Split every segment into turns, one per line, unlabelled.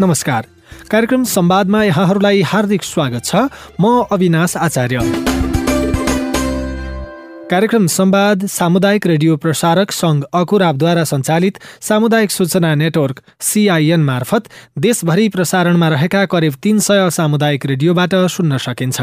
नमस्कार। कार्यक्रम संवादमा यहाँहरूलाई हार्दिक स्वागत छ। म अविनाश आचार्य। कार्यक्रम संवाद सामुदायिक रेडियो प्रसारक सङ्घ अकुराबद्वारा सञ्चालित सामुदायिक सूचना नेटवर्क सिआइएन मार्फत देशभरि प्रसारणमा रहेका करिब तीन सय सामुदायिक रेडियोबाट सुन्न सकिन्छ।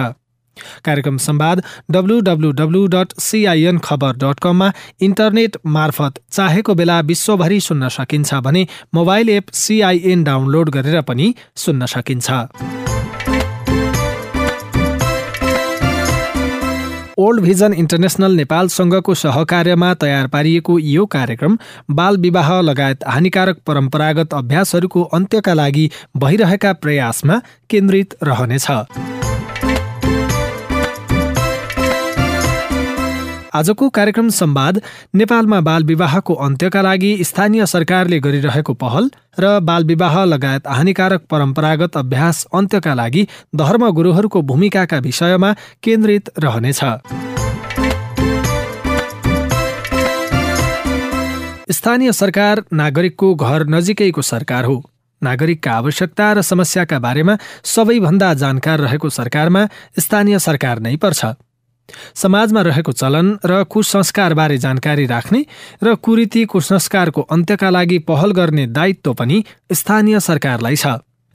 कार्यक्रम संवाद W dot CIN khabar dot कममा इन्टरनेट मार्फत चाहेको बेला विश्वभरि सुन्न सकिन्छ भने मोबाइल एप सिआइएन डाउनलोड गरेर पनि सुन्न सकिन्छ। ओल्ड भिजन इन्टरनेसनल नेपालसँगको सहकार्यमा तयार पारिएको यो कार्यक्रम बाल विवाह लगायत हानिकारक परम्परागत अभ्यासहरूको अन्त्यका लागि भइरहेका प्रयासमा केन्द्रित रहनेछ। आजको कार्यक्रम संवाद नेपालमा बाल विवाहको अन्त्यका लागि स्थानीय सरकारले गरिरहेको पहल र बाल विवाह लगायत हानिकारक परम्परागत अभ्यास अन्त्यका लागि धर्मगुरूहरूको भूमिकाका विषयमा केन्द्रित रहनेछ। स्थानीय सरकार नागरिकको घर नजिकैको सरकार हो। नागरिकका आवश्यकता र समस्याका बारेमा सबैभन्दा जानकार रहेको सरकारमा स्थानीय सरकार नै पर्छ। समाजमा रहेको चलन र कुसंस्कारबारे जानकारी राख्ने र कुरीति कुसंस्कारको अन्त्यका लागि पहल गर्ने दायित्व पनि स्थानीय सरकारलाई छ।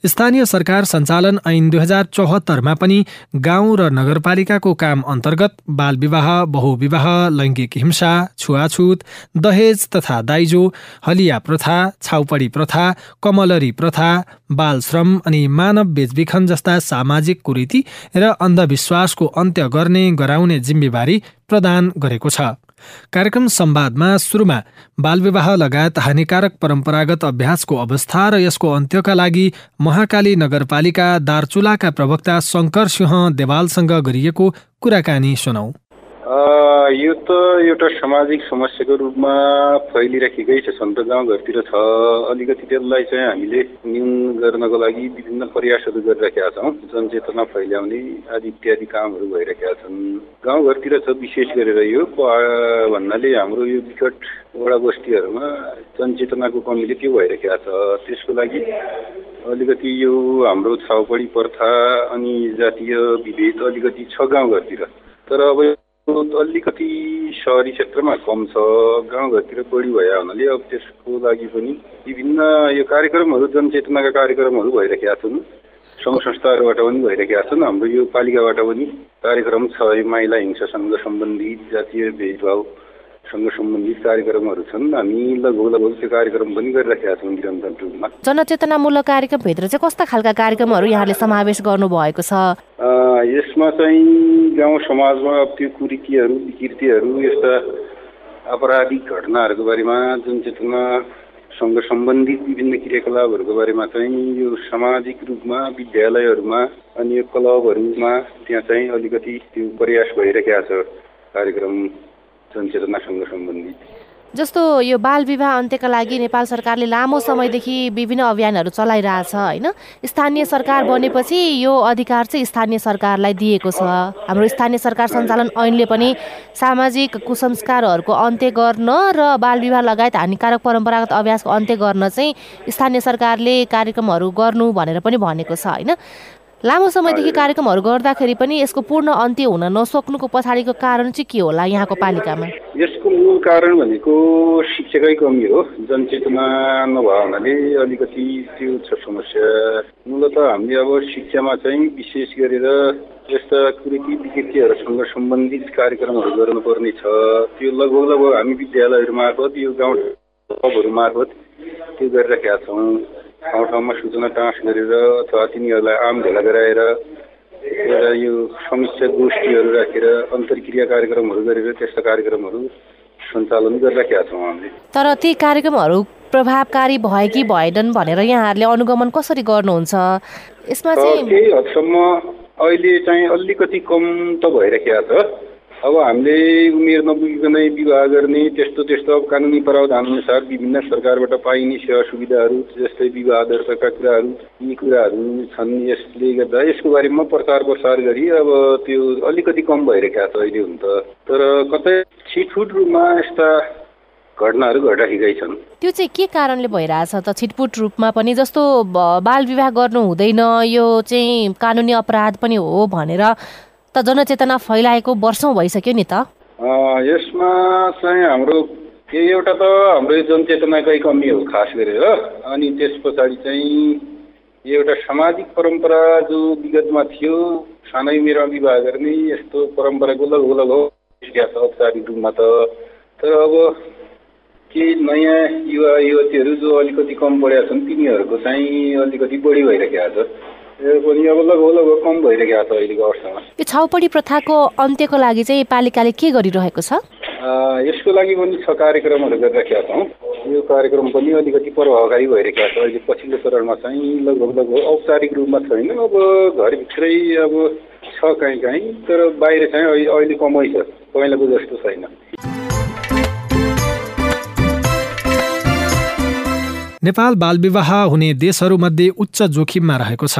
स्थानीय सरकार सञ्चालन ऐन दुई हजार चौहत्तरमा पनि गाउँ र नगरपालिकाको काम अन्तर्गत बाल विवाह बहुविवाह लैङ्गिक हिंसा छुवाछुत दहेज तथा दाइजो हलिया प्रथा छाउपडी प्रथा कमलरी प्रथा बाल श्रम अनि मानव बेचबिखन जस्ता सामाजिक कुरीति र अन्धविश्वासको अन्त्य गर्ने गराउने जिम्मेवारी प्रदान गरेको छ। कार्यक्रम संवादमा सुरुमा बालविवाह लगायत हानिकारक परम्परागत अभ्यासको अवस्था र यसको अन्त्यका लागि महाकाली नगरपालिका दार्चुलाका प्रवक्ता शङ्कर सिंह देवालसँग गरिएको कुराकानी सुनौ।
यो त एउटा सामाजिक समस्याको रूपमा फैलिराखेकै छ। सन्त गाउँघरतिर छ। अलिकति त्यसलाई चाहिँ हामीले न्यून गर्नको लागि विभिन्न प्रयासहरू गरिरहेका छौँ। जनचेतना फैल्याउने आदि इत्यादि कामहरू भइरहेका छन्। गाउँघरतिर छ विशेष गरेर यो भन्नाले हाम्रो यो विकट वडा बस्तीहरूमा जनचेतनाको कमीले त्यो भइरहेका छ। त्यसको लागि अलिकति यो हाम्रो छाउपडी प्रथा अनि जातीय विभेद अलिकति छ गाउँघरतिर। तर अब अलिकति सहरी क्षेत्रमा कम छ गाउँघरतिर बढी भए हुनाले अब त्यसको लागि पनि विभिन्न यो कार्यक्रमहरू जनचेतनाका कार्यक्रमहरू भइरहेका छन्। सङ्घ संस्थाहरूबाट पनि भइरहेका छन्। हाम्रो यो पालिकाबाट पनि कार्यक्रम छ। महिला हिंसासँग सम्बन्धित जातीय भेदभाव सँग सम्बन्धित कार्यक्रमहरू छन्। हामी लगभग लगभग त्यो कार्यक्रम पनि गरिरहेका छौँ निरन्तर रूपमा।
जनचेतनामूलक कार्यक्रमभित्र चाहिँ कस्ता खालका कार्यक्रमहरू यहाँले समावेश गर्नुभएको छ?
यसमा चाहिँ गाउँ समाजमा त्यो कुरीतिहरू विकृतिहरू यस्ता आपराधिक घटनाहरूको बारेमा जनचेतनासँग सम्बन्धित विभिन्न क्रियाकलापहरूको बारेमा चाहिँ यो सामाजिक रूपमा विद्यालयहरूमा अनि यो क्लबहरूमा त्यहाँ चाहिँ अलिकति त्यो प्रयास भइरहेका छ। कार्यक्रम जनचेतनासँग सम्बन्धित।
जस्तो यो बाल विवाह अन्त्यका लागि नेपाल सरकारले लामो समयदेखि विभिन्न अभियानहरू चलाइरहेछ होइन? स्थानीय सरकार बनेपछि यो अधिकार चाहिँ स्थानीय सरकारलाई दिएको छ। हाम्रो स्थानीय सरकार सञ्चालन ऐनले पनि सामाजिक कुसंस्कारहरूको अन्त्य गर्न र बाल विवाह लगायत हानिकारक परम्परागत अभ्यासको अन्त्य गर्न चाहिँ स्थानीय सरकारले कार्यक्रमहरू गर्नु भनेर पनि भनेको छ होइन? लामो समयदेखि कार्यक्रमहरू गर्दाखेरि पनि यसको पूर्ण अन्त्य हुन नसक्नुको पछाडिको कारण चाहिँ के होला यहाँको पालिकामा?
यसको मूल कारण भनेको शिक्षाकै कमी हो। जनचेतना नभए हुनाले अलिकति त्यो छ समस्या। मूलत हामीले अब शिक्षामा चाहिँ विशेष गरेर यस्ता कुरीति विकृतिहरूसँग सम्बन्धित कार्यक्रमहरू गर्नुपर्ने छ। त्यो लगभग लगभग हामी विद्यालयहरू मार्फत यो गाउँ क्लबहरू मार्फत त्यो गरिरहेका छौँ। ठाउँ ठाउँमा सूचना टाँस गरेर अथवा तिनीहरूलाई आम भेला गराएर एउटा यो समस्या गोष्ठीहरू राखेर अन्तर्क्रिया कार्यक्रमहरू गरेर त्यस्ता कार्यक्रमहरू सञ्चालन गरिराखेका छौँ हामीले।
तर ती कार्यक्रमहरू प्रभावकारी भए कि भएनन् भनेर यहाँहरूले अनुगमन कसरी गर्नुहुन्छ?
यसमा चाहिँ केही हदसम्म अहिले चाहिँ अलिकति कम त भइराखेका छ। अब हामीले उमेर नपुगिकनै विवाह गर्ने त्यस्तो त्यस्तो अब कानुनी प्रावधान अनुसार विभिन्न सरकारबाट पाइने सेवा सुविधाहरू जस्तै विवाह दर्ताका कुराहरू यी कुराहरू छन्। यसले गर्दा यसको बारेमा प्रचार प्रसार गरी अब त्यो अलिकति कम भइरहेका छ अहिले हुन त। तर कतै छिटफुट रूपमा यस्ता घटनाहरू घटिरहेकै छन्।
त्यो चाहिँ के कारणले भइरहेछ त? छिटपुट रूपमा पनि जस्तो बाल विवाह गर्नु हुँदैन यो चाहिँ कानुनी अपराध पनि हो भनेर त जनचेतना फैलाएको वर्षौँ भइसक्यो नि त।
यसमा चाहिँ हाम्रो एउटा त हाम्रो जनचेतनाकै कमी हो खास गरेर अनि त्यस पछाडि चाहिँ एउटा सामाजिक परम्परा जो विगतमा थियो सानै उमेरमा विवाह गर्ने यस्तो परम्परा गुलग गुलग हो औपचारिक रूपमा त तर अब केही नयाँ युवा युवतीहरू जो अलिकति कम पढेका छन् तिनीहरूको चाहिँ अलिकति बढी भइरहेको छ। यो
छाउपडी प्रथाको अन्त्यको लागि चाहिँ पालिकाले के गरिरहेको छ?
यसको लागि पनि छ कार्यक्रमहरू गरिराखेका छौँ। यो कार्यक्रम पनि अलिकति प्रभावकारी भइरहेको छ। अहिले पछिल्लो चरणमा चाहिँ लगभग लगभग औपचारिक रूपमा छैन। अब घरभित्रै अब छ काहीँ काहीँ तर बाहिर चाहिँ अहिले कमै छ। पहिलाको जस्तो छैन।
नेपाल बालविवाह हुने देशहरूमध्ये उच्च जोखिममा रहेको छ।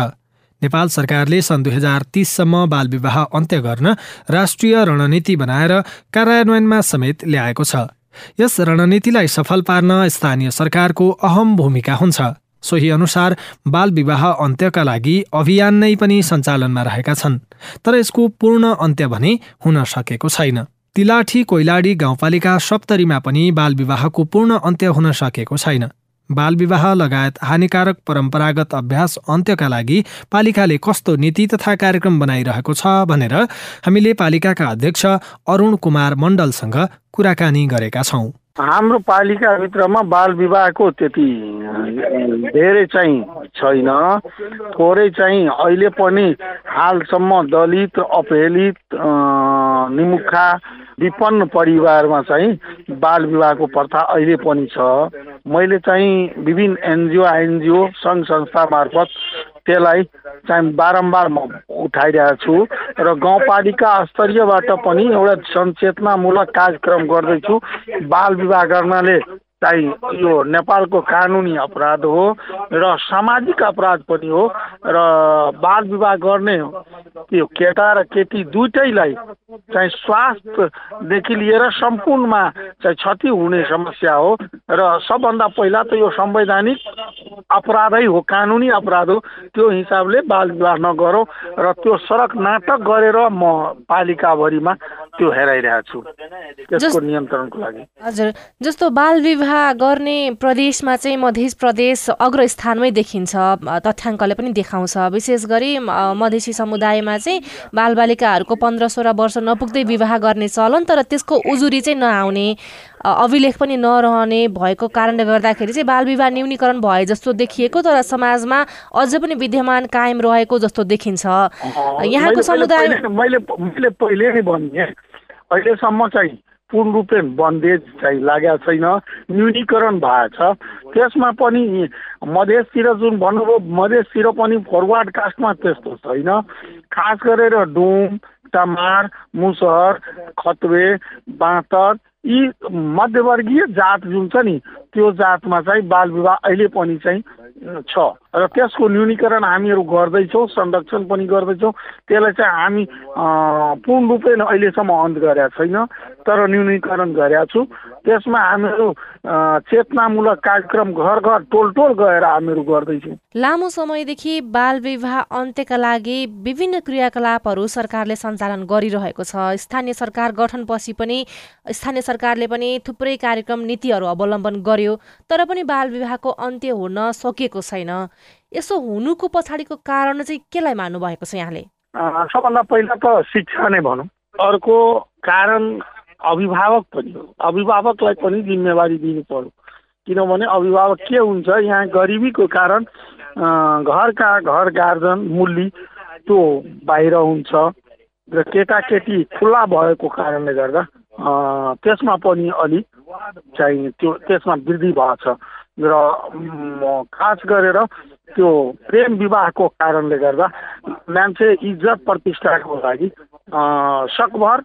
नेपाल सरकारले सन् दुई हजार तीससम्म बालविवाह अन्त्य गर्न राष्ट्रिय रणनीति बनाएर कार्यान्वयनमा समेत ल्याएको छ। यस रणनीतिलाई सफल पार्न स्थानीय सरकारको अहम भूमिका हुन्छ। सोही अनुसार बाल विवाह अन्त्यका लागि अभियान नै पनि सञ्चालनमा रहेका छन् तर यसको पूर्ण अन्त्य भने हुन सकेको छैन। तिलाठी कोइलाडी गाउँपालिका सप्तरीमा पनि बाल विवाहको पूर्ण अन्त्य हुन सकेको छैन। बालविवाह लगायत हानिकारक परम्परागत अभ्यास अन्त्यका लागि पालिकाले कस्तो नीति तथा कार्यक्रम बनाइरहेको छ भनेर हामीले पालिकाका अध्यक्ष अरुण कुमार मण्डलसँग कुराकानी गरेका छौँ।
हाम्रो पालिकाभित्रमा बाल विवाहको त्यति धेरै चाहिँ छैन। थोरै चाहिँ अहिले पनि हालसम्म दलित अपहेलित निमुखा विपन्न परिवारमा चाहिँ बाल विवाहको प्रथा अहिले पनि छ। मैले चाहिँ विभिन्न एनजिओ आइएनजिओ सङ्घ संस्था मार्फत त्यसलाई चाहिँ बारम्बार म उठाइरहेको छु र गाउँपालिका स्तरीयबाट पनि एउटा सचेतनामूलक कार्यक्रम गर्दैछु। बाल विवाह गर्नाले चाहिँ यो नेपालको कानुनी अपराध हो र सामाजिक अपराध पनि हो र बाल विवाह गर्ने यो केटा र केटी दुइटैलाई चाहिँ स्वास्थ्यदेखि लिएर सम्पूर्णमा चाहिँ क्षति हुने समस्या हो र सबभन्दा पहिला त यो संवैधानिक अपराधै हो कानुनी अपराध हो। त्यो हिसाबले बाल विवाह नगरौँ र त्यो सडक नाटक गरेर म पालिकाभरिमा त्यो हेराइरहेको छु। त्यसको नियन्त्रणको लागि।
हजुर जस्तो बाल विवाह गर्ने प्रदेशमा चाहिँ मध्य प्रदेश अग्र स्थानमै देखिन्छ तथ्याङ्कले पनि देखाउँछ। विशेष गरी मधेसी समुदायमा चाहिँ बालबालिकाहरूको पन्ध्र सोह्र वर्ष नपुग्दै विवाह गर्ने चलन तर त्यसको उजुरी चाहिँ नआउने। अभिलेख पनि नरहने भएको कारणले गर्दाखेरि चाहिँ बाल विवाह न्यूनीकरण भए जस्तो देखिएको तर समाजमा अझ पनि विद्यमान कायम रहेको जस्तो देखिन्छ। यहाँको समुदाय
मैले मैले पहिले नै भने अहिलेसम्म चाहिँ पूर्ण रूपले बन्देज चाहिँ लागेको छैन न्यूनीकरण भएको छ। त्यसमा पनि मधेसतिर जुन भन्नुभयो मधेसतिर पनि फरवार्ड कास्टमा त्यस्तो छैन। खास गरेर डुम टमार मुसहर खतवे बाँतर यी मध्यवर्गीय जात जुन छ नि त्यो जातमा चाहिँ बाल विवाह अहिले पनि चाहिँ छ। र त्यसको न्यूनीकरण हामीहरू गर्दैछौँ संरक्षण पनि गर्दैछौँ। त्यसलाई चाहिँ हामी पूर्ण रूपले अहिलेसम्म अन्त गरेका छैन तर न्यूनीकरण गरेका छु। त्यसमा हामीहरू चेतनामूलक कार्यक्रम घर घर टोल टोल गएर हामीहरू गर्दैछौँ।
लामो समयदेखि बाल विवाह अन्त्यका लागि विभिन्न क्रियाकलापहरू सरकारले सञ्चालन गरिरहेको छ। स्थानीय सरकार गठनपछि पनि स्थानीय सरकारले पनि थुप्रै कार्यक्रम नीतिहरू अवलम्बन गर्यो तर पनि बाल विवाहको अन्त्य हुन सकिएको छैन। यसो हुनुको पछाडिको कारण चाहिँ केलाई मान्नु भएको छ यहाँले?
सबभन्दा पहिला त शिक्षा नै भनौँ। अर्को कारण अभिभावक पनि हो। अभिभावकलाई पनि जिम्मेवारी दिनु पर्यो। किनभने अभिभावक के हुन्छ यहाँ गरिबीको कारण घरका घर गार्जन मुली त्यो बाहिर हुन्छ र केटाकेटी खुल्ला भएको कारणले गर्दा त्यसमा पनि अलिक चाहिँ त्यो त्यसमा वृद्धि भएको छ। र खास गरेर त्यो प्रेम विवाहको कारणले गर्दा मान्छे इज्जत प्रतिष्ठाको लागि सकभर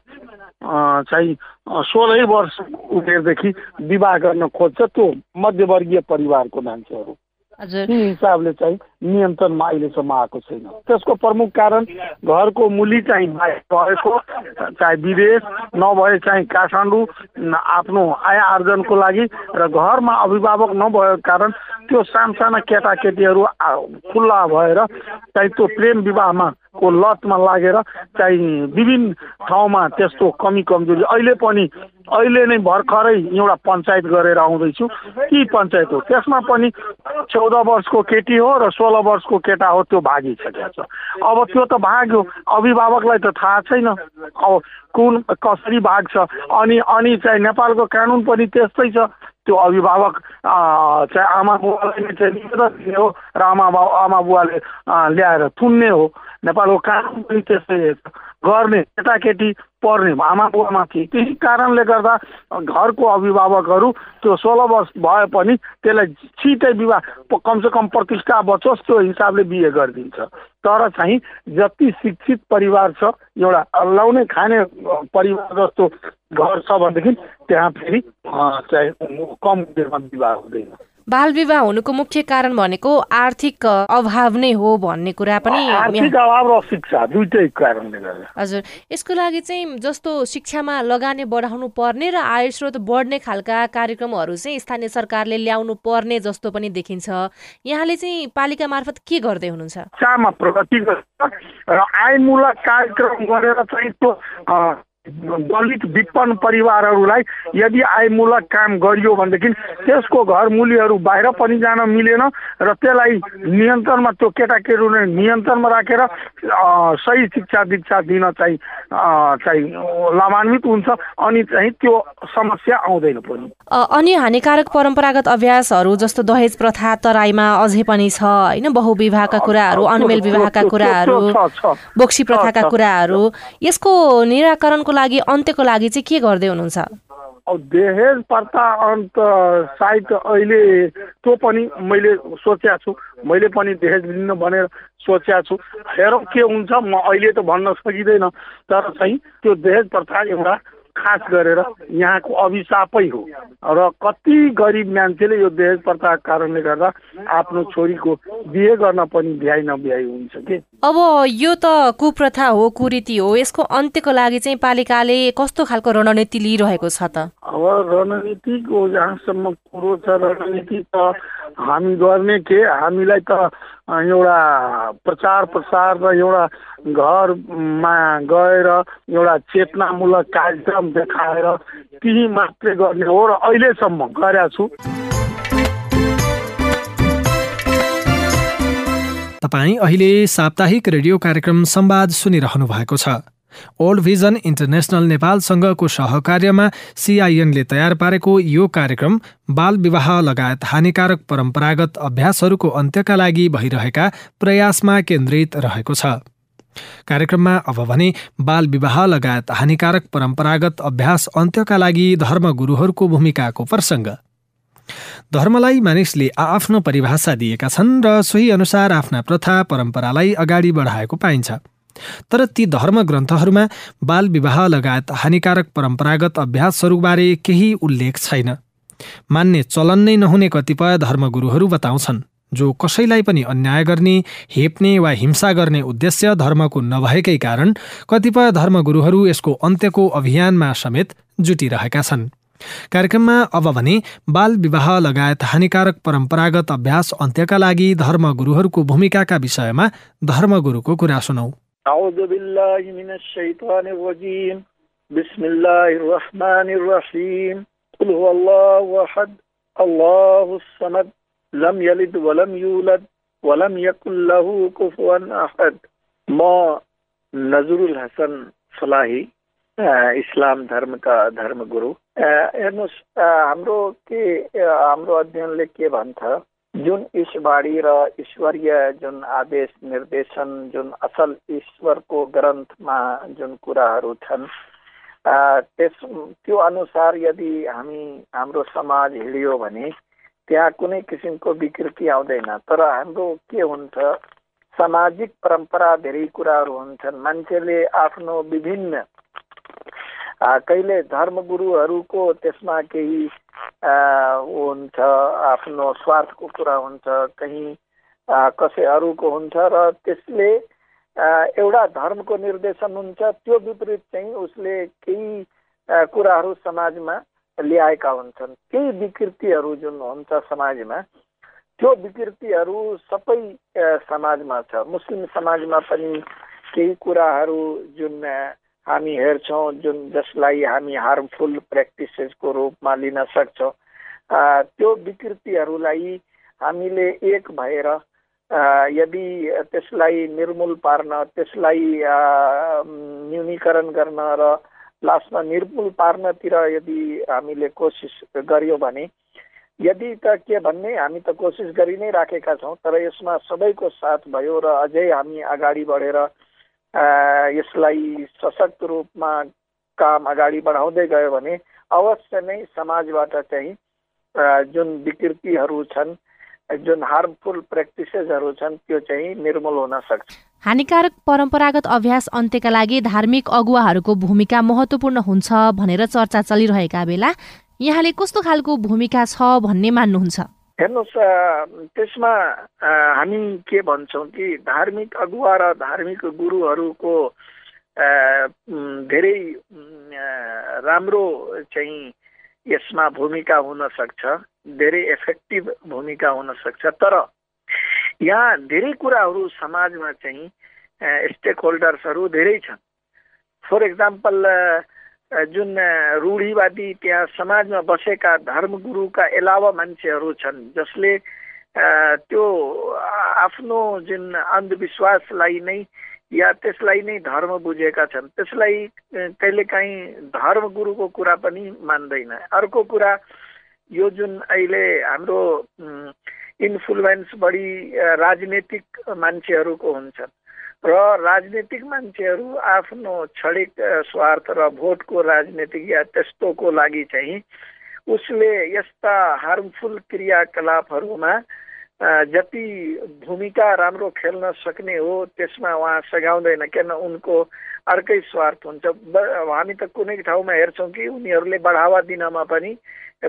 चाहिँ सोह्रै वर्ष उमेरदेखि विवाह गर्न खोज्छ त्यो मध्यवर्गीय परिवारको मान्छेहरू। हिसाबले चाहिँ नियन्त्रणमा अहिलेसम्म आएको छैन। त्यसको प्रमुख कारण घरको मुली चाहिँ भएको चाहे विदेश नभए चाहिँ काठमाडौँ आफ्नो आय आर्जनको लागि र घरमा अभिभावक नभएको कारण त्यो सानसाना केटाकेटीहरू खुल्ला भएर चाहिँ त्यो प्रेम विवाहमा को लतमा लागेर चाहिँ विभिन्न ठाउँमा त्यस्तो कमी कमजोरी अहिले पनि अहिले नै भर्खरै एउटा पञ्चायत गरेर आउँदैछु। ती पञ्चायत हो? त्यसमा पनि चौध वर्षको केटी हो र सोह्र वर्षको केटा हो त्यो भागिसकेको छ अब त्यो त भाग्यो। अभिभावकलाई त थाहा छैन। अब कुन कसरी भाग्छ अनि अनि चाहिँ नेपालको कानुन पनि त्यस्तै छ। त्यो अभिभावक चाहिँ आमा बुवालाई नै चाहिँ निवेदन दिने हो र आमा आमा बुवाले ल्याएर थुन्ने हो। नेपालको कानुन पनि त्यस्तै छ। गर्ने केटाकेटी पर्ने आमा बुवामाथि त्यही कारणले गर्दा घरको अभिभावकहरू त्यो सोह्र वर्ष भए पनि त्यसलाई छिटै विवाह कमसेकम प्रतिष्ठा बचोस् त्यो हिसाबले बिहे गरिदिन्छ। तर चाहिँ जति शिक्षित परिवार छ एउटा लाउने खाने परिवार जस्तो घर छ भनेदेखि त्यहाँ फेरि चाहिँ कम उमेरमा विवाह हुँदैन।
बाल विवाह हुनुको मुख्य कारण भनेको आर्थिक अभाव नै हो भन्ने कुरा पनि
आर्थिक अभाव र शिक्षा दुइटै कारणले गर्दा
हजुर। यसको लागि चाहिँ जस्तो शिक्षामा लगानी बढाउनु पर्ने र आय स्रोत बढ्ने खालका कार्यक्रमहरू चाहिँ स्थानीय सरकारले ल्याउनु पर्ने जस्तो पनि देखिन्छ। यहाँले चाहिँ पालिका मार्फत के गर्दै हुनुहुन्छ?
र आयमूलक कार्यक्रम गरेर चाहिँ दलित विपन्न परिवारहरूलाई यदि आयमूलक काम गरियो भनेदेखि त्यसको घर मूल्यहरू बाहिर पनि जान मिलेन र त्यसलाई नियन्त्रणमा त्यो केटाकेटीलाई नियन्त्रणमा राखेर सही शिक्षा दीक्षा दिन चाहिँ चाहिँ लाभान्वित हुन्छ अनि चाहिँ त्यो समस्या आउँदैन पनि
अ, अन्य हानिकारक परम्परागत अभ्यासहरू जस्तो दहेज प्रथा तराईमा अझै पनि छ होइन बहुविवाहका कुराहरू अनुमेल विवाहका कुराहरू। बोक्सी प्रथाका। कुराहरू यसको निराकरणको लागि अन्त्यको लागि चाहिँ के गर्दै हुनुहुन्छ?
दहेज प्रथा अन्त सायद अहिले त्यो पनि मैले सोचेको छु। मैले पनि दहेज लिन भनेर सोचेको छु। हेरौँ के हुन्छ म अहिले त भन्न सकिँदैन। तर चाहिँ त्यो दहेज प्रथा एउटा खास गरेर यहाँको अभिशापै हो। र कति गरिब मान्छेले यो दहेज प्रथाको कारणले गर्दा आफ्नो छोरीको बिहे गर्न पनि भ्याइ नभ्याइ हुन्छ कि?
अब यो त कुप्रथा हो कुरीति हो। यसको अन्त्यको लागि चाहिँ पालिकाले कस्तो खालको रणनीति लिइरहेको छ त?
अब रणनीतिको जहाँसम्म कुरो छ रणनीति त हामी गर्ने के? हामीलाई त एउटा प्रचार प्रसार र एउटा घरमा गएर एउटा चेतनामूलक कार्यक्रम देखाएर त्यही मात्रै गर्ने हो र अहिलेसम्म गरेका छु।
तपाईँ अहिले साप्ताहिक रेडियो कार्यक्रम संवाद सुनिरहनु भएको छ। ओल्ड भिजन इन्टरनेसनल नेपालसँगको सहकार्यमा सिआइएनले तयार पारेको यो कार्यक्रम बाल विवाह लगायत हानिकारक परम्परागत अभ्यासहरूको अन्त्यका लागि भइरहेका प्रयासमा केन्द्रित रहेको छ कार्यक्रममा अब भने बाल विवाह लगायत हानिकारक परम्परागत अभ्यास अन्त्यका लागि धर्मगुरूहरूको भूमिकाको प्रसङ्ग धर्मलाई मानिसले आआफ्नो परिभाषा दिएका छन् र सोही अनुसार आफ्ना प्रथा परम्परालाई अगाडि बढाएको पाइन्छ तर ती धर्म ग्रन्थहरूमा बाल विवाह लगायत हानिकारक परम्परागत अभ्यासहरूबारे केही उल्लेख छैन। मान्ने चलन नै नहुने कतिपय धर्मगुरूहरू बताउँछन् जो कसैलाई पनि अन्याय गर्ने हेप्ने वा हिंसा गर्ने उद्देश्य धर्मको नभएकै कारण कतिपय धर्मगुरूहरू यसको अन्त्यको अभियानमा समेत जुटिरहेका छन्। कार्यक्रममा अब भने बाल विवाह लगायत हानिकारक परम्परागत अभ्यास अन्त्यका लागि धर्मगुरूहरूको भूमिकाका विषयमा धर्मगुरूको कुरा सुनौ।
أعوذ بالله من الشيطان الرجيم بسم الله الرحمن الرحيم قل هو الله أحد الله الصمد لم يلد ولم يولد ولم يكن له كفوا أحد ما नजरुल हसन फलाही अ, इस्लाम धर्मका धर्मगुरु अ, हेर्नुहोस् अ, हाम्रो के अ, हाम्रो अध्ययनले के भन्छ जुन ईश्वरी र ईश्वरीय जुन आदेश निर्देशन जुन असल ईश्वरको ग्रन्थमा जुन कुराहरू छन् त्यस त्यो अनुसार यदि हामी हाम्रो समाज हिँड्यो भने त्यहाँ कुनै किसिमको विकृति आउँदैन। तर हाम्रो के हुन्छ सामाजिक परम्परा धेरै कुराहरू हुन्छन्। मान्छेले आफ्नो विभिन्न कहिले धर्मगुरुहरूको त्यसमा केही
हुन्छ आफ्नो स्वार्थको कुरा हुन्छ कहीँ कसै अरूको हुन्छ र त्यसले एउटा धर्मको निर्देशन हुन्छ त्यो विपरीत चाहिँ उसले केही कुराहरू समाजमा ल्याएका हुन्छन्। केही विकृतिहरू जुन हुन्छ समाजमा त्यो विकृतिहरू सबै समाजमा छ। मुस्लिम समाजमा पनि केही कुराहरू जुन हामी हेर्छौँ जुन जसलाई हामी हार्मफुल प्र्याक्टिसेसको रूपमा लिन सक्छौँ। त्यो विकृतिहरूलाई हामीले एक भएर यदि त्यसलाई निर्मूल पार्न त्यसलाई न्यूनीकरण गर्न र लास्टमा निर्मूल पार्नतिर यदि हामीले कोसिस गर्यौँ भने यदि त के भन्ने हामी त कोसिस गरि नै राखेका छौँ तर यसमा सबैको साथ भयो र अझै हामी अगाडि बढेर यसलाई सशक्त रूपमा काम अगाडि बढाउँदै गयो भने अवश्य नै समाजबाट चाहिँ जुन विकृतिहरू छन् जुन हार्मफुल प्र्याक्टिसेसहरू छन् त्यो चाहिँ निर्मूल हुन सक्छ।
हानिकारक परम्परागत अभ्यास अन्त्यका लागि धार्मिक अगुवाहरूको भूमिका महत्त्वपूर्ण हुन्छ भनेर चर्चा चलिरहेका बेला यहाँले कस्तो खालको भूमिका छ भन्ने मान्नुहुन्छ?
हेर्नुहोस् त्यसमा हामी के भन्छौँ कि धार्मिक अगुवा र धार्मिक गुरुहरूको धेरै राम्रो चाहिँ यसमा भूमिका हुन सक्छ धेरै इफेक्टिभ भूमिका हुन सक्छ। तर यहाँ धेरै कुराहरू समाजमा चाहिँ स्टेक होल्डर्सहरू धेरै छन्। फर इक्जाम्पल जुन रूढिवादी त्यहाँ समाजमा बसेका धर्मगुरुका अलावा मान्छेहरू छन् जसले त्यो आफ्नो जुन अन्धविश्वासलाई नै या त्यसलाई नै धर्म बुझेका छन् त्यसलाई कहिलेकाहीँ धर्मगुरुको कुरा पनि मान्दैन। अर्को कुरा यो जुन अहिले हाम्रो इन्फ्लुएन्स बढी राजनीतिक मान्छेहरूको हुन्छ। र राजनीतिक मान्छेहरू आफ्नो क्षणिक स्वार्थ र भोटको राजनीतिक या त्यस्तोको लागि चाहिँ उसले यस्ता हार्मफुल क्रियाकलापहरूमा जति भूमिका राम्रो खेल्न सक्ने हो त्यसमा उहाँ सघाउँदैन। किन उनको अर्कै स्वार्थ हुन्छ। हामी त कुनै ठाउँमा हेर्छौँ कि उनीहरूले बढावा दिनमा पनि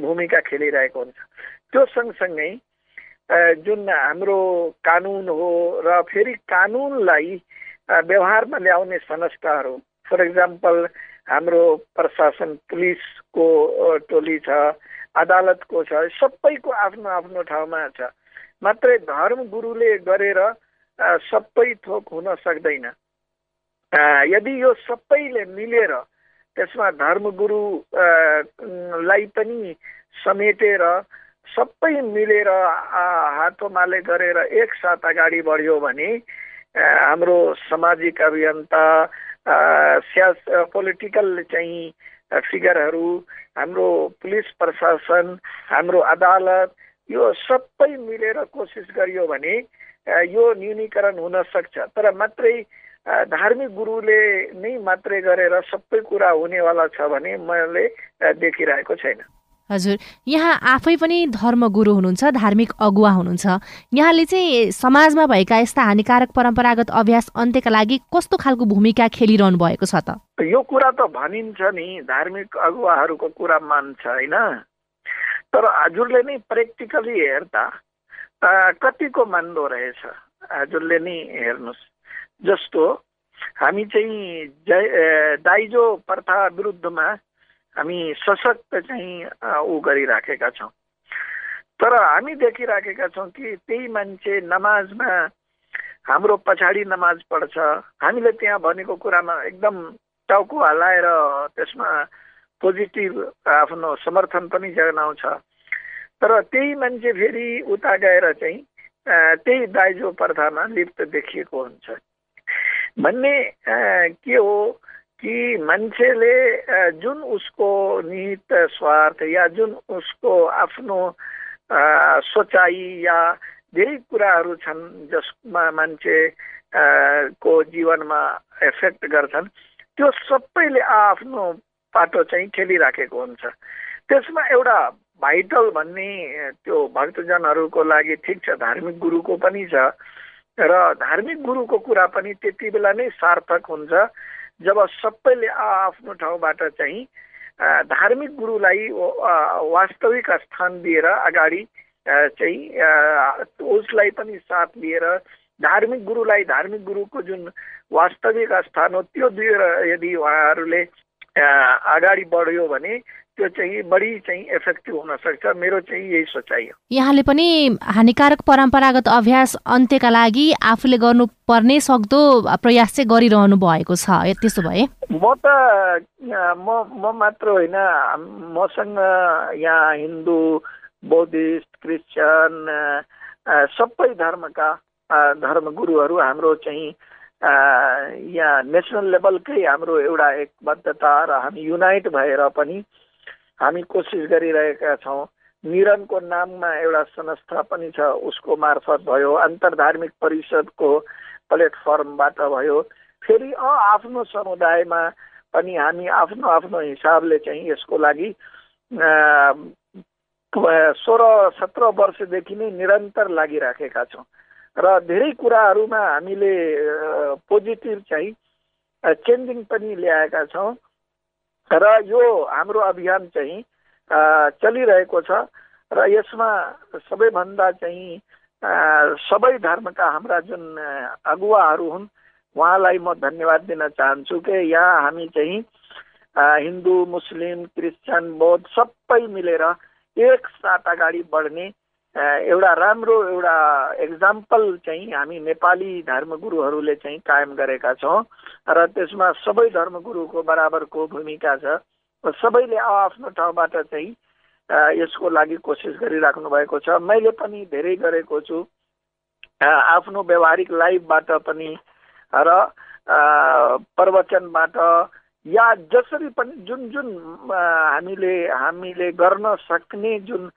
भूमिका खेलिरहेको हुन्छ। त्यो सँगसँगै जुन हाम्रो कानुन हो र फेरि कानुनलाई व्यवहारमा ल्याउने संस्थाहरू फर इक्जाम्पल हाम्रो प्रशासन पुलिसको टोली छ अदालतको छ सबैको आफ्नो आफ्नो ठाउँमा छ। मात्रै धर्म गुरुले गरेर सबै थोक हुन सक्दैन। यदि यो सबैले मिलेर त्यसमा धर्मगुरुलाई पनि समेटेर सबै मिलेर हातोमाले गरेर एकसाथ अगाडि बढ्यो भने हाम्रो सामाजिक अभियन्ता स्यास पोलिटिकल चाहिँ फिगरहरू हाम्रो पुलिस प्रशासन हाम्रो अदालत यो सबै मिलेर कोसिस गरियो भने यो न्यूनीकरण हुन सक्छ। तर मात्रै धार्मिक गुरुले नै मात्रै गरेर सबै कुरा हुनेवाला छ भने मैले देखिरहेको छैन।
हजुर यहाँ आफै पनि धर्म गुरु हुनुहुन्छ धार्मिक अगुवा हुनुहुन्छ। यहाँले चाहिँ समाजमा भएका यस्ता हानिकारक परम्परागत अभ्यास अन्त्यका लागि कस्तो खालको भूमिका खेलिरहनु भएको छ त?
यो कुरा त भनिन्छ नि धार्मिक अगुवाहरूको कुरा मान्छ होइन? तर हजुरले नै प्र्याक्टिकली हेर्दा कतिको मान्दो रहेछ? हजुरले नै हेर्नुहोस्। जस्तो हामी चाहिँ दाइजो प्रथा विरुद्धमा हामी सशक्त चाहिँ ऊ गरिराखेका छौँ। तर हामी देखिराखेका छौँ कि त्यही मान्छे नमाजमा हाम्रो पछाडि नमाज पढ्छ। हामीले त्यहाँ भनेको कुरामा एकदम टाउको हल्लाएर त्यसमा पोजिटिभ आफ्नो समर्थन पनि जनाउँछ तर त्यही मान्छे फेरि उता गएर चाहिँ त्यही दाइजो प्रथामा लिप्त देखिएको हुन्छ। भन्ने के हो? कि मान्छेले जुन उसको निहित स्वार्थ या जुन उसको आफ्नो सोचाइ या धेरै कुराहरू छन् जसमा मान्छे को जीवनमा एफेक्ट गर्छन् त्यो सबैले आफ्नो पाटो चाहिँ खेलिराखेको हुन्छ। त्यसमा एउटा भाइटल भन्ने त्यो भक्तजनहरूको लागि ठिक छ धार्मिक गुरुको पनि छ र धार्मिक गुरुको कुरा पनि त्यति बेला नै सार्थक हुन्छ। जब सबैले आफ्नो ठाउँबाट चाहिँ धार्मिक गुरुलाई वास्तविक स्थान दिएर अगाडि चाहिँ उसलाई पनि साथ लिएर धार्मिक गुरुलाई धार्मिक गुरुको जुन वास्तविक स्थान हो त्यो दिएर यदि उहाँहरूले अगाडि बढ्यो भने त्यो चाहिँ बढी चाहिँ इफेक्टिभ हुनसक्छ मेरो चाहिँ यही सोचाइ हो।
यहाँले पनि हानिकारक परम्परागत अभ्यास अन्त्यका लागि आफूले गर्नुपर्ने सक्दो प्रयास चाहिँ गरिरहनु भएको छ। त्यसो भए?
म त म म मात्र होइन। मसँग यहाँ हिन्दू बौद्धिस्ट क्रिस्चियन सबै धर्मका धर्मगुरुहरू हाम्रो चाहिँ यहाँ नेसनल लेभलकै हाम्रो एउटा एकबद्धता र हामी युनाइट भएर पनि हामी कोसिस गरिरहेका छौँ। निरनको नाममा एउटा संस्था पनि छ उसको मार्फत भयो अन्तर्धार्मिक परिषदको प्लेटफर्मबाट भयो। फेरि आफ्नो समुदायमा पनि हामी आफ्नो आफ्नो हिसाबले चाहिँ यसको लागि सोह्र सत्र वर्षदेखि नै निरन्तर लागिराखेका छौँ। र धेरै कुराहरूमा हामीले पोजिटिभ चाहिँ चेन्जिङ पनि ल्याएका छौँ। र यो हाम्रो अभियान चाहिँ चलिरहेको छ र यसमा सबैभन्दा चाहिँ सबै धर्मका हाम्रा जुन अगुवाहरू हुन् उहाँलाई म धन्यवाद दिन चाहन्छु कि यहाँ हामी चाहिँ हिन्दू मुस्लिम क्रिस्चियन बौद्ध सबै मिलेर एकसाथ अगाडि बढ्ने एउटा राम्रो एउटा एक्जाम्पल चाहिँ हामी नेपाली धर्मगुरुहरूले चाहिँ कायम गरेका छौँ र त्यसमा सबै धर्मगुरुको बराबरको भूमिका छ। सबैले आफ्नो ठाउँबाट चाहिँ यसको लागि कोसिस गरिराख्नु भएको छ। मैले पनि धेरै गरेको छु। आफ्नो व्यवहारिक लाइफबाट पनि र प्रवचनबाट या जसरी पनि जुन जुन हामीले हामीले गर्न सक्ने जुन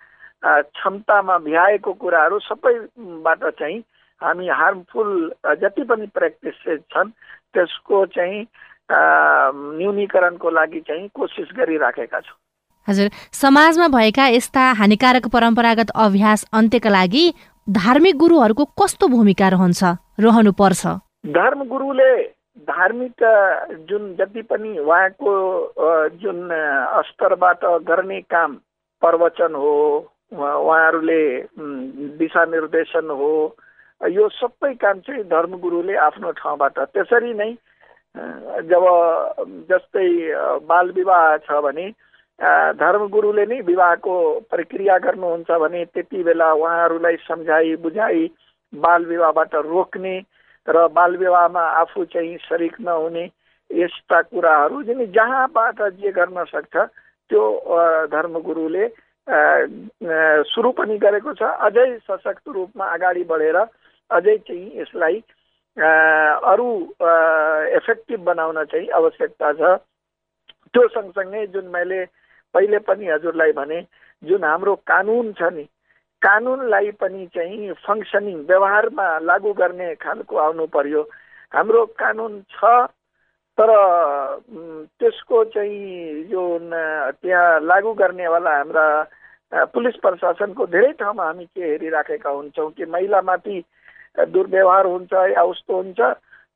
क्षमतामा भ्याएको कुराहरू सबैबाट चाहिँ हामी हार्मफुल जति पनि प्र्याक्टिसेस छन् त्यसको चाहिँ न्यूनीकरणको लागि चाहिँ कोसिस गरिराखेका छौँ।
हजुर समाजमा भएका यस्ता हानिकारक परम्परागत अभ्यास अन्त्यका लागि धार्मिक गुरुहरूको कस्तो भूमिका रहन्छ रहनु पर्छ
धर्म गुरुले धार्मिक जुन जति पनि उहाँको जुन स्तरबाट गर्ने काम प्रवचन हो उहाँहरूले दिशानिर्देशन हो यो सबै काम चाहिँ धर्मगुरुले आफ्नो ठाउँबाट त्यसरी नै जब जस्तै बाल विवाह छ भने धर्मगुरुले नै विवाहको प्रक्रिया गर्नुहुन्छ भने त्यति बेला उहाँहरूलाई सम्झाइ बुझाइ बाल विवाहबाट रोक्ने र बाल विवाहमा आफू चाहिँ सरिक नहुने यस्ता कुराहरू जुन जहाँबाट जे गर्न सक्छ त्यो धर्मगुरुले सुरु पनि गरेको छ। अझै सशक्त रूपमा अगाडि बढेर अझै चाहिँ यसलाई अरू इफेक्टिभ बनाउन चाहिँ आवश्यकता छ। त्यो सँगसँगै जुन मैले पहिले पनि हजुरलाई भने जुन हाम्रो कानुन छ नि कानुनलाई पनि चाहिँ फङ्सनिङ व्यवहारमा लागू गर्ने खालको आउनु पर्यो। हाम्रो कानुन छ तर त्यसको चाहिँ यो त्यहाँ लागू गर्नेवाला हाम्रा पुलिस प्रशासनको धेरै ठाउँमा हामी के हेरिराखेका हुन्छौँ कि महिलामाथि दुर्व्यवहार हुन्छ या उस्तो हुन्छ।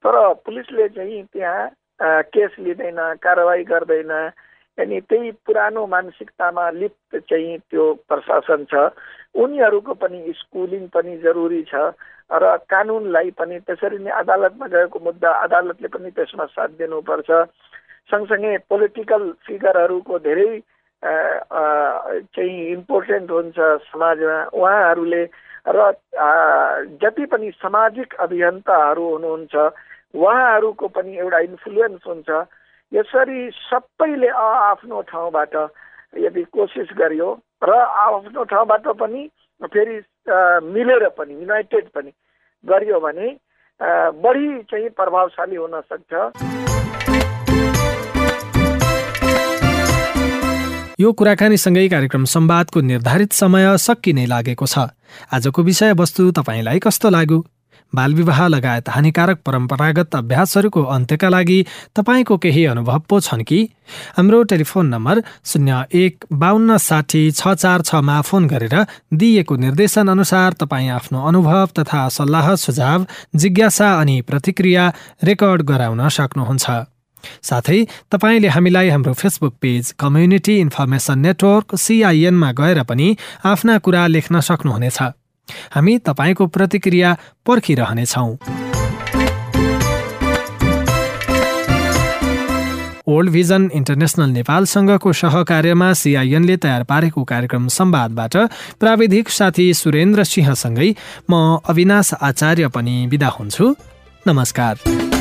तर पुलिसले चाहिँ त्यहाँ केस लिँदैन कारवाही गर्दैन। अनि त्यही पुरानो मानसिकतामा लिप्त चाहिँ त्यो प्रशासन छ। उनीहरूको पनि स्कुलिङ पनि जरुरी छ। र कानुनलाई पनि त्यसरी नै अदालतमा गएको मुद्दा अदालतले पनि त्यसमा साथ दिनुपर्छ। सँगसँगै पोलिटिकल फिगरहरूको धेरै चाहिँ इम्पोर्टेन्ट हुन्छ समाजमा। उहाँहरूले र जति पनि सामाजिक अभियन्ताहरू हुनुहुन्छ उहाँहरूको पनि एउटा इन्फ्लुएन्स हुन्छ। यसरी सबैले आफ्नो ठाउँबाट यदि कोसिस गरियो र आफ्नो ठाउँबाट पनि फेरि मिलेर पनि युनाइटेड पनि गरियो भने बढी चाहिँ प्रभावशाली हुन सक्छ।
यो कुराकानीसँगै कार्यक्रम संवादको निर्धारित समय सकिने लागेको छ। आजको विषयवस्तु तपाईँलाई कस्तो लाग्यो? बालविवाह लगायत हानिकारक परम्परागत अभ्यासहरूको अन्त्यका लागि तपाईँको केही अनुभव पो छन् कि? हाम्रो टेलिफोन नम्बर शून्य एक बाहन्न साठी छ चार छमा फोन गरेर दिइएको निर्देशन अनुसार तपाईँ आफ्नो अनुभव तथा सल्लाह सुझाव जिज्ञासा अनि प्रतिक्रिया रेकर्ड गराउन सक्नुहुन्छ। साथै तपाईँले हामीलाई हाम्रो Facebook page community information network सिआइएनमा गएर पनि आफ्ना कुरा लेख्न सक्नुहुनेछ। हामी तपाईँको प्रतिक्रिया पर्खिरहनेछौँ। ओल्ड भिजन इन्टरनेसनल नेपालसँगको सहकार्यमा सिआइएनले तयार पारेको कार्यक्रम संवादबाट प्राविधिक साथी सुरेन्द्र सिंहसँगै म अविनाश आचार्य पनि विदा हुन्छु। नमस्कार।